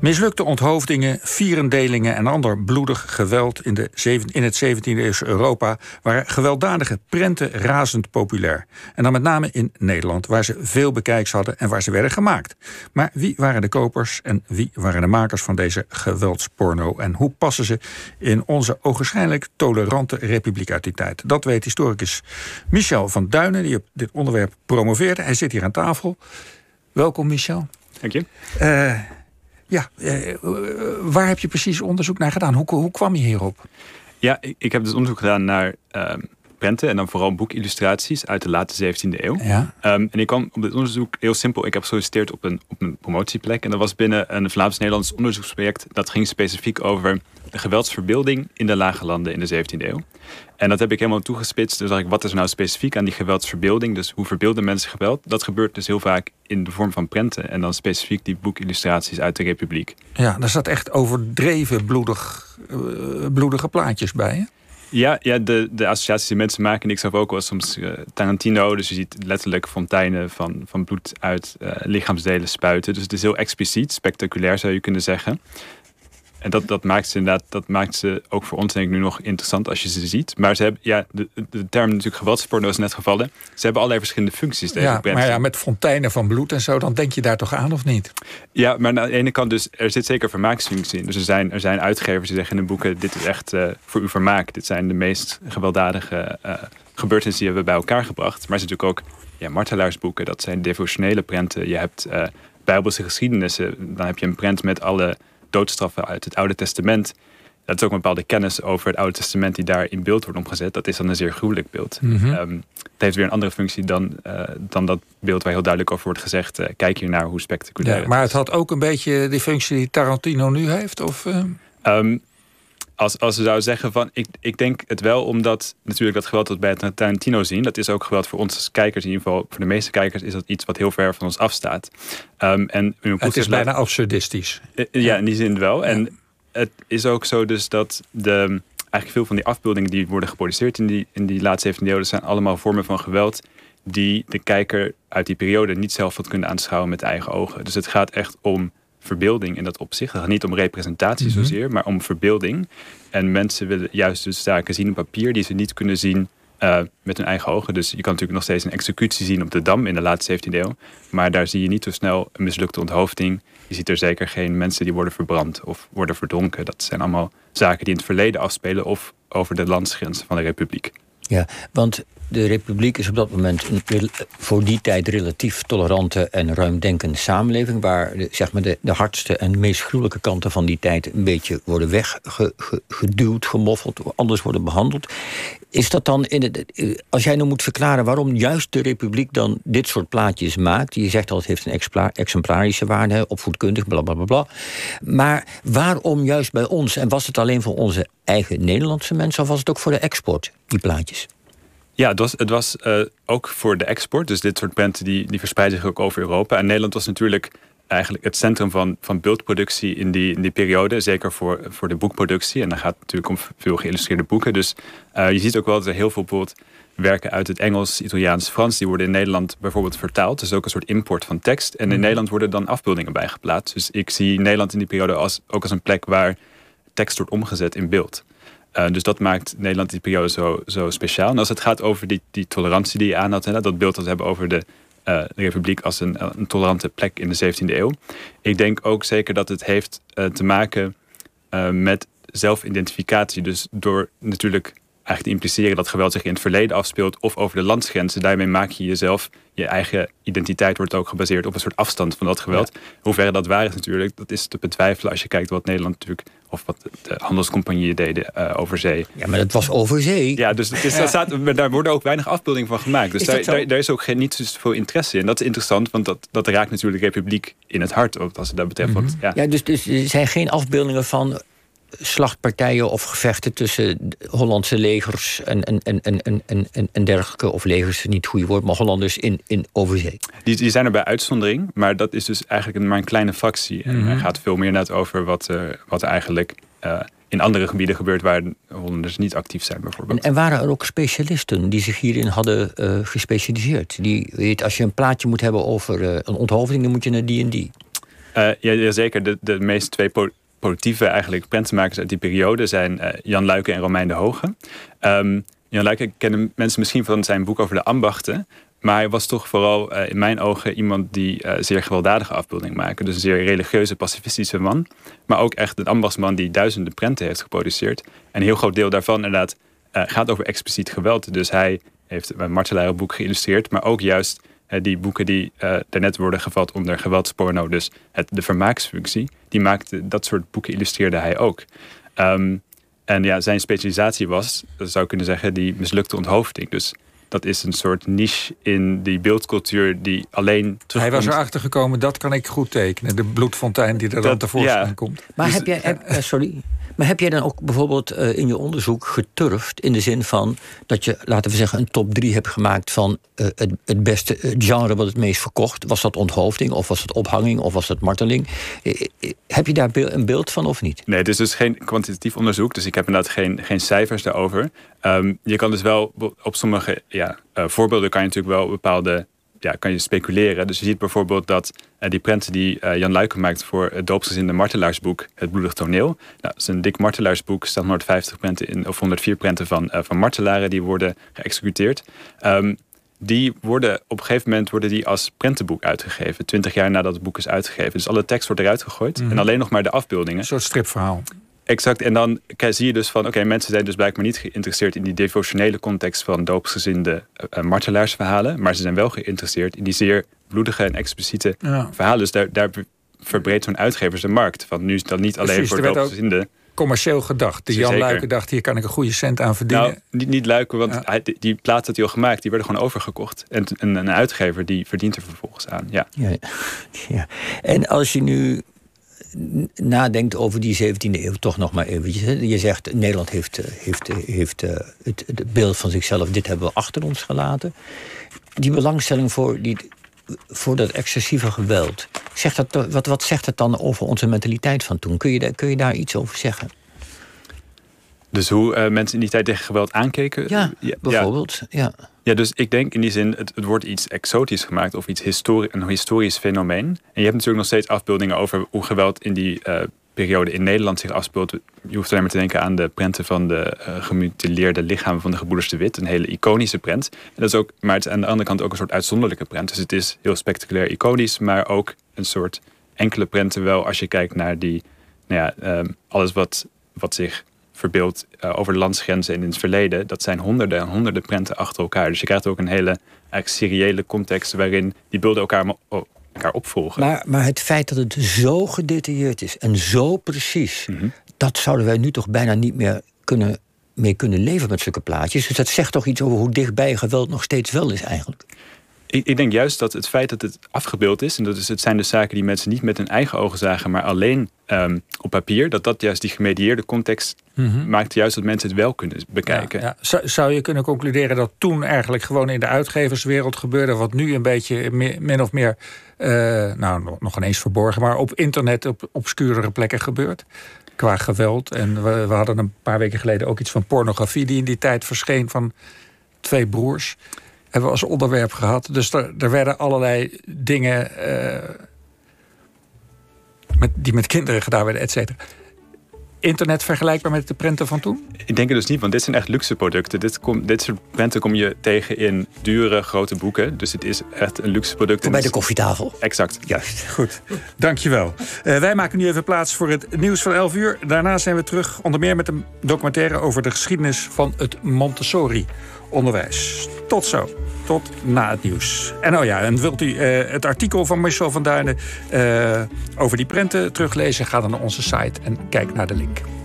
Mislukte onthoofdingen, vierendelingen en ander bloedig geweld in, de in het 17e eeuwse Europa waren gewelddadige prenten razend populair. En dan met name in Nederland, waar ze veel bekijks hadden en waar ze werden gemaakt. Maar wie waren de kopers en wie waren de makers van deze geweldsporno? En hoe passen ze in onze ogenschijnlijk tolerante republiek uit die tijd? Dat weet historicus Michel van Duinen, die op dit onderwerp promoveerde. Hij zit hier aan tafel. Welkom, Michel. Dank je. Uh, ja, eh, waar heb je precies onderzoek naar gedaan? Hoe, hoe kwam je hierop? Ja, ik, ik heb dus onderzoek gedaan naar uh, prenten en dan vooral boekillustraties uit de late 17e eeuw. Ja. Um, en ik kwam op dit onderzoek heel simpel. Ik heb gesolliciteerd op een, op een promotieplek en dat was binnen een Vlaams-Nederlands onderzoeksproject. Dat ging specifiek over de geweldsverbeelding in de lage landen in de 17e eeuw. En dat heb ik helemaal toegespitst. Dus ik, wat is nou specifiek aan die geweldsverbeelding? Dus hoe verbeelden mensen geweld? Dat gebeurt dus heel vaak in de vorm van prenten. En dan specifiek die boekillustraties uit de Republiek. Ja, daar zat echt overdreven bloedig, uh, bloedige plaatjes bij, hè? Ja, ja de, de associaties die mensen maken, en ik zelf ook wel soms uh, Tarantino. Dus je ziet letterlijk fonteinen van, van bloed uit uh, lichaamsdelen spuiten. Dus het is heel expliciet, spectaculair zou je kunnen zeggen. En dat, dat maakt ze inderdaad, dat maakt ze ook voor ons denk ik nu nog interessant als je ze ziet. Maar ze hebben, ja, de, de term natuurlijk geweldsporno is net gevallen. Ze hebben allerlei verschillende functies. Ja, maar ja, met fonteinen van bloed en zo, dan denk je daar toch aan of niet? Ja, maar aan de ene kant dus, er zit zeker vermaaksfunctie in. Dus er zijn, er zijn uitgevers die zeggen in de boeken, dit is echt uh, voor uw vermaak. Dit zijn de meest gewelddadige uh, gebeurtenissen die we bij elkaar gebracht. Maar er zijn natuurlijk ook ja, martelaarsboeken, dat zijn devotionele prenten. Je hebt uh, bijbelse geschiedenissen. Dan heb je een prent met alle doodstraffen uit het Oude Testament. Dat is ook een bepaalde kennis over het Oude Testament die daar in beeld wordt omgezet. Dat is dan een zeer gruwelijk beeld. Mm het heeft weer een andere functie dan, uh, dan dat beeld waar heel duidelijk over wordt gezegd. Uh, kijk hier naar hoe spectaculair. Ja, maar het had ook een beetje die functie die Tarantino nu heeft? Of, uh... um, als, als ze zouden zeggen van, ik, ik denk het wel omdat natuurlijk dat geweld dat bij het Tarantino zien, dat is ook geweld voor ons als kijkers, in ieder geval voor de meeste kijkers, is dat iets wat heel ver van ons afstaat. Um, en het is bijna absurdistisch. Uh, ja, in die zin wel. En het is ook zo dus dat de, eigenlijk veel van die afbeeldingen die worden geproduceerd in die, in die laatste 17e eeuw, dat zijn allemaal vormen van geweld die de kijker uit die periode niet zelf had kunnen aanschouwen met eigen ogen. Dus het gaat echt om verbeelding in dat opzicht. Het gaat niet om representatie mm zozeer, maar om verbeelding. En mensen willen juist dus zaken zien op papier die ze niet kunnen zien uh, met hun eigen ogen. Dus je kan natuurlijk nog steeds een executie zien op de Dam in de late 17e eeuw. Maar daar zie je niet zo snel een mislukte onthoofding. Je ziet er zeker geen mensen die worden verbrand of worden verdronken. Dat zijn allemaal zaken die in het verleden afspelen of over de landsgrenzen van de republiek. Ja, want de Republiek is op dat moment een voor die tijd relatief tolerante en ruimdenkende samenleving, waar de, zeg maar de, de hardste en meest gruwelijke kanten van die tijd een beetje worden weggeduwd, gemoffeld, anders worden behandeld. Is dat dan, in het, als jij nou moet verklaren waarom juist de Republiek dan dit soort plaatjes maakt, je zegt al het heeft een exemplarische waarde, opvoedkundig, bla bla bla bla. Maar waarom juist bij ons? En was het alleen voor onze eigen Nederlandse mensen of was het ook voor de export, die plaatjes? Ja, het was, het was uh, ook voor de export. Dus dit soort prenten die, die verspreiden zich ook over Europa. En Nederland was natuurlijk eigenlijk het centrum van, van beeldproductie in die, in die periode. Zeker voor, voor de boekproductie. En dan gaat het natuurlijk om veel geïllustreerde boeken. Dus uh, je ziet ook wel dat er heel veel bijvoorbeeld werken uit het Engels, Italiaans, Frans. Die worden in Nederland bijvoorbeeld vertaald. Dus ook een soort import van tekst. En in mhm. Nederland worden dan afbeeldingen bijgeplaatst. Dus ik zie Nederland in die periode als, ook als een plek waar tekst wordt omgezet in beeld. Uh, dus dat maakt Nederland die periode zo, zo speciaal. En als het gaat over die, die tolerantie die je aan had, hè, dat beeld dat we hebben over de, uh, de Republiek als een, een, tolerante plek in de 17e eeuw. Ik denk ook zeker dat het heeft uh, te maken met zelfidentificatie. Dus door natuurlijk eigenlijk impliceren dat geweld zich in het verleden afspeelt of over de landsgrenzen. Daarmee maak je jezelf, je eigen identiteit wordt ook gebaseerd op een soort afstand van dat geweld. Ja. Hoe ver dat waar is natuurlijk, dat is te betwijfelen als je kijkt wat Nederland natuurlijk, of wat de handelscompagnieën deden uh, over zee. Ja, maar het was over zee. Ja, dus het is, ja. staat, daar worden ook weinig afbeeldingen van gemaakt. Dus daar, daar, daar, is ook geen, niet zoveel interesse in. Dat is interessant, want dat, dat raakt natuurlijk de Republiek in het hart, ook als het dat betreft. Mm -hmm. ja. ja, dus, dus er zijn geen afbeeldingen van slachtpartijen of gevechten tussen Hollandse legers en, en, en, en, en, en dergelijke, of legers, niet het goede woord, maar Hollanders in, in overzee. Die, die zijn er bij uitzondering, maar dat is dus eigenlijk maar een kleine fractie. En mm -hmm. gaat veel meer net over wat, uh, wat eigenlijk uh, in andere gebieden gebeurt waar Hollanders niet actief zijn, bijvoorbeeld. En, en waren er ook specialisten die zich hierin hadden uh, gespecialiseerd? Die, weet, als je een plaatje moet hebben over een onthoofding, dan moet je naar die en die. Uh, ja, zeker. De, de meeste twee politieve eigenlijk prentenmakers uit die periode zijn Jan Luiken en Romein de Hoge. Um, Jan Luiken kennen mensen misschien van zijn boek over de ambachten. Maar hij was toch vooral uh, in mijn ogen iemand die uh, zeer gewelddadige afbeelding maakte. Dus een zeer religieuze, pacifistische man. Maar ook echt een ambachtsman die duizenden prenten heeft geproduceerd. En een heel groot deel daarvan inderdaad uh, gaat over expliciet geweld. Dus hij heeft een martelarenboek geïllustreerd. Maar ook juist die boeken die daarnet worden gevat onder geweldsporno. Dus het, de vermaaksfunctie. Die maakte, dat soort boeken illustreerde hij ook. Um, en ja, zijn specialisatie was, dat zou ik kunnen zeggen, die mislukte onthoofding. Dus dat is een soort niche in die beeldcultuur die alleen terugkomt. Hij was erachter gekomen, dat kan ik goed tekenen. De bloedfontein die er dan tevoorschijn ja. komt. Maar dus, heb jij, heb, uh, sorry, maar heb jij dan ook bijvoorbeeld uh, in je onderzoek geturfd in de zin van dat je, laten we zeggen, een top 3 hebt gemaakt van uh, het, het, beste genre wat het meest verkocht? Was dat onthoofding of was het ophanging of was het marteling? heb je daar een beeld van of niet? Nee, het is dus geen kwantitatief onderzoek, dus ik heb inderdaad geen, geen cijfers daarover. Um, je kan dus wel op sommige ja, voorbeelden kan je natuurlijk wel bepaalde ja, kan je speculeren. Dus je ziet bijvoorbeeld dat uh, die prenten die uh, Jan Luiken maakt voor het doopsgezinde martelaarsboek Het Bloedig Toneel. Nou, dat is een dik martelaarsboek, staan 150 prenten in, of 104 prenten van, uh, van martelaren die worden geëxecuteerd. Um, die worden op een gegeven moment worden die als prentenboek uitgegeven. Twintig jaar nadat het boek is uitgegeven. Dus alle tekst wordt eruit gegooid. Mm. En alleen nog maar de afbeeldingen. Een soort stripverhaal. Exact. En dan zie je dus van, oké, mensen zijn dus blijkbaar niet geïnteresseerd in die devotionele context van doopsgezinde uh, martelaarsverhalen, maar ze zijn wel geïnteresseerd in die zeer bloedige en expliciete ja. verhalen. Dus daar, daar verbreedt zo'n uitgever zijn markt. Van nu is dat niet alleen Precies, voor doopsgezinde commercieel gedacht. De Jan Luiken dacht, hier kan ik een goede cent aan verdienen. Nou, niet, niet Luiken, want hij, die plaat dat hij al gemaakt, die werden gewoon overgekocht. En een, een uitgever die verdient er vervolgens aan. Ja. Ja, ja. En als je nu nadenkt over die 17e eeuw, toch nog maar eventjes. Je zegt, Nederland heeft, eh, heeft, eh, heeft uh, het, beeld van zichzelf, dit hebben we achter ons gelaten. Die belangstelling voor, die, voor dat excessieve geweld, zegt dat, wat, wat zegt het dan over onze mentaliteit van toen? Kun je, kun je daar iets over zeggen? Dus hoe uh, mensen in die tijd tegen geweld aankeken? Ja, bijvoorbeeld. Ja. ja. dus ik denk in die zin, het, het wordt iets exotisch gemaakt of iets histori een historisch fenomeen. En je hebt natuurlijk nog steeds afbeeldingen over hoe geweld in die uh, periode in Nederland zich afspeelt. Je hoeft alleen maar te denken aan de prenten van de uh, gemutileerde lichamen van de gebroeders de Wit. Een hele iconische prent. En dat is ook, maar het is aan de andere kant ook een soort uitzonderlijke prent. Dus het is heel spectaculair iconisch, maar ook een soort enkele prenten wel als je kijkt naar die, nou ja, um, alles wat, wat zich verbeeld uh, over de landsgrenzen en in het verleden. Dat zijn honderden en honderden prenten achter elkaar. Dus je krijgt ook een hele seriële context waarin die beelden elkaar, elkaar opvolgen. Maar, maar het feit dat het zo gedetailleerd is en zo precies, mm -hmm. dat zouden wij nu toch bijna niet meer kunnen, mee kunnen leven met zulke plaatjes. Dus dat zegt toch iets over hoe dichtbij geweld nog steeds wel is eigenlijk. Ik, ik, denk juist dat het feit dat het afgebeeld is, en dat is, het zijn de zaken die mensen niet met hun eigen ogen zagen, maar alleen um, op papier, dat dat juist die gemedieerde context mm -hmm. maakt juist dat mensen het wel kunnen bekijken. Ja, ja. Zou je kunnen concluderen dat toen eigenlijk gewoon in de uitgeverswereld gebeurde, wat nu een beetje min of meer, uh, nou nog ineens verborgen, maar op internet op obscurere plekken gebeurt? Qua geweld. En we, we hadden een paar weken geleden ook iets van pornografie die in die tijd verscheen van twee broers hebben we als onderwerp gehad. Dus er, er werden allerlei dingen uh, met, die met kinderen gedaan werden, et cetera. Internet vergelijkbaar met de prenten van toen? Ik denk het dus niet, want dit zijn echt luxe producten. Dit, kom, dit soort prenten kom je tegen in dure, grote boeken. Dus het is echt een luxe product. Voor bij de koffietafel. Exact. Juist. Goed, dankjewel. Uh, wij maken nu even plaats voor het nieuws van 11 uur. Daarna zijn we terug, onder meer met een documentaire over de geschiedenis van het Montessori onderwijs. Tot zo. Tot na het nieuws. En oh ja, en wilt u uh, het artikel van Michel van Duinen uh, over die prenten teruglezen? Ga dan naar onze site en kijk naar de link. week.